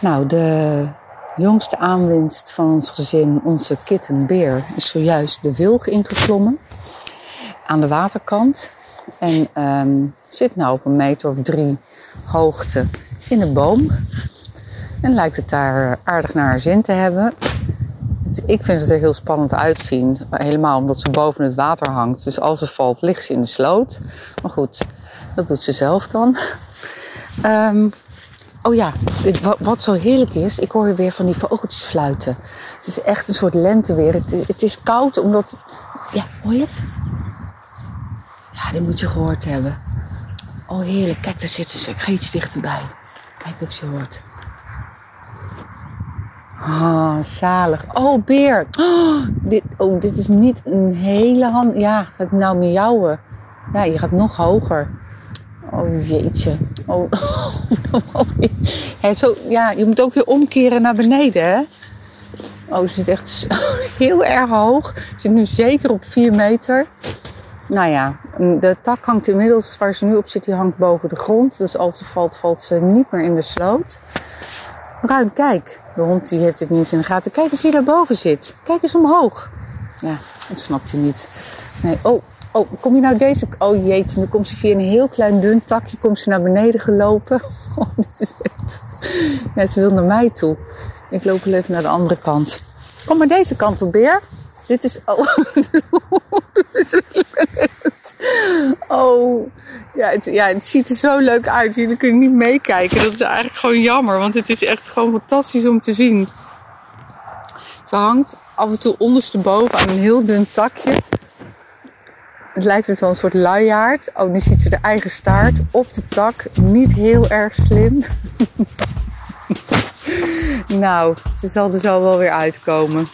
Nou, de jongste aanwinst van ons gezin, onze kitten Beer, is zojuist de wilg ingeklommen aan de waterkant. En ehm, zit nou op een meter of drie hoogte in een boom. En lijkt het daar aardig naar haar zin te hebben. Ik vind het er heel spannend uitzien. Helemaal omdat ze boven het water hangt. Dus als ze valt, ligt ze in de sloot. Maar goed, dat doet ze zelf dan. Ehm, oh ja, wat, zo heerlijk is, ik hoor weer van die vogeltjes fluiten. Het is echt een soort lenteweer. Het, het is koud omdat. Ja, hoor je het? Ja, dit moet je gehoord hebben. Oh heerlijk, kijk daar zitten ze. Ik ga iets dichterbij. Kijk of je hoort. Ah, zalig. Oh, beer. Oh, dit, oh, dit is niet een hele hand. Ja, ga ik nou miauwen? Ja, je gaat nog hoger. Oh jeetje. Oh. ja, zo, ja, je moet ook weer omkeren naar beneden, hè? Oh, ze zit echt heel erg hoog. Ze zit nu zeker op 4 meter. Nou ja, de tak hangt inmiddels, waar ze nu op zit, die hangt boven de grond. Dus als ze valt, valt ze niet meer in de sloot. Bruin, kijk. De hond die heeft het niet eens in de gaten. Kijk eens wie daar boven zit. Kijk eens omhoog. Ja, dat snapt hij niet. Nee, oh, oh, kom je nou deze... Oh jeetje, nu komt ze via een heel klein dun takje komt ze naar beneden gelopen. Oh, dit is echt... Ja, ze wil naar mij toe. Ik loop wel even naar de andere kant. Kom maar deze kant op, Beer. Dit is... Oh, Oh, ja het, ja, het ziet er zo leuk uit. Jullie kunnen niet meekijken. Dat is eigenlijk gewoon jammer, want het is echt gewoon fantastisch om te zien. Ze hangt af en toe ondersteboven aan een heel dun takje. Het lijkt het wel een soort luiaard. Oh, nu ziet ze de eigen staart op de tak. Niet heel erg slim. nou, ze zal er zo wel weer uitkomen.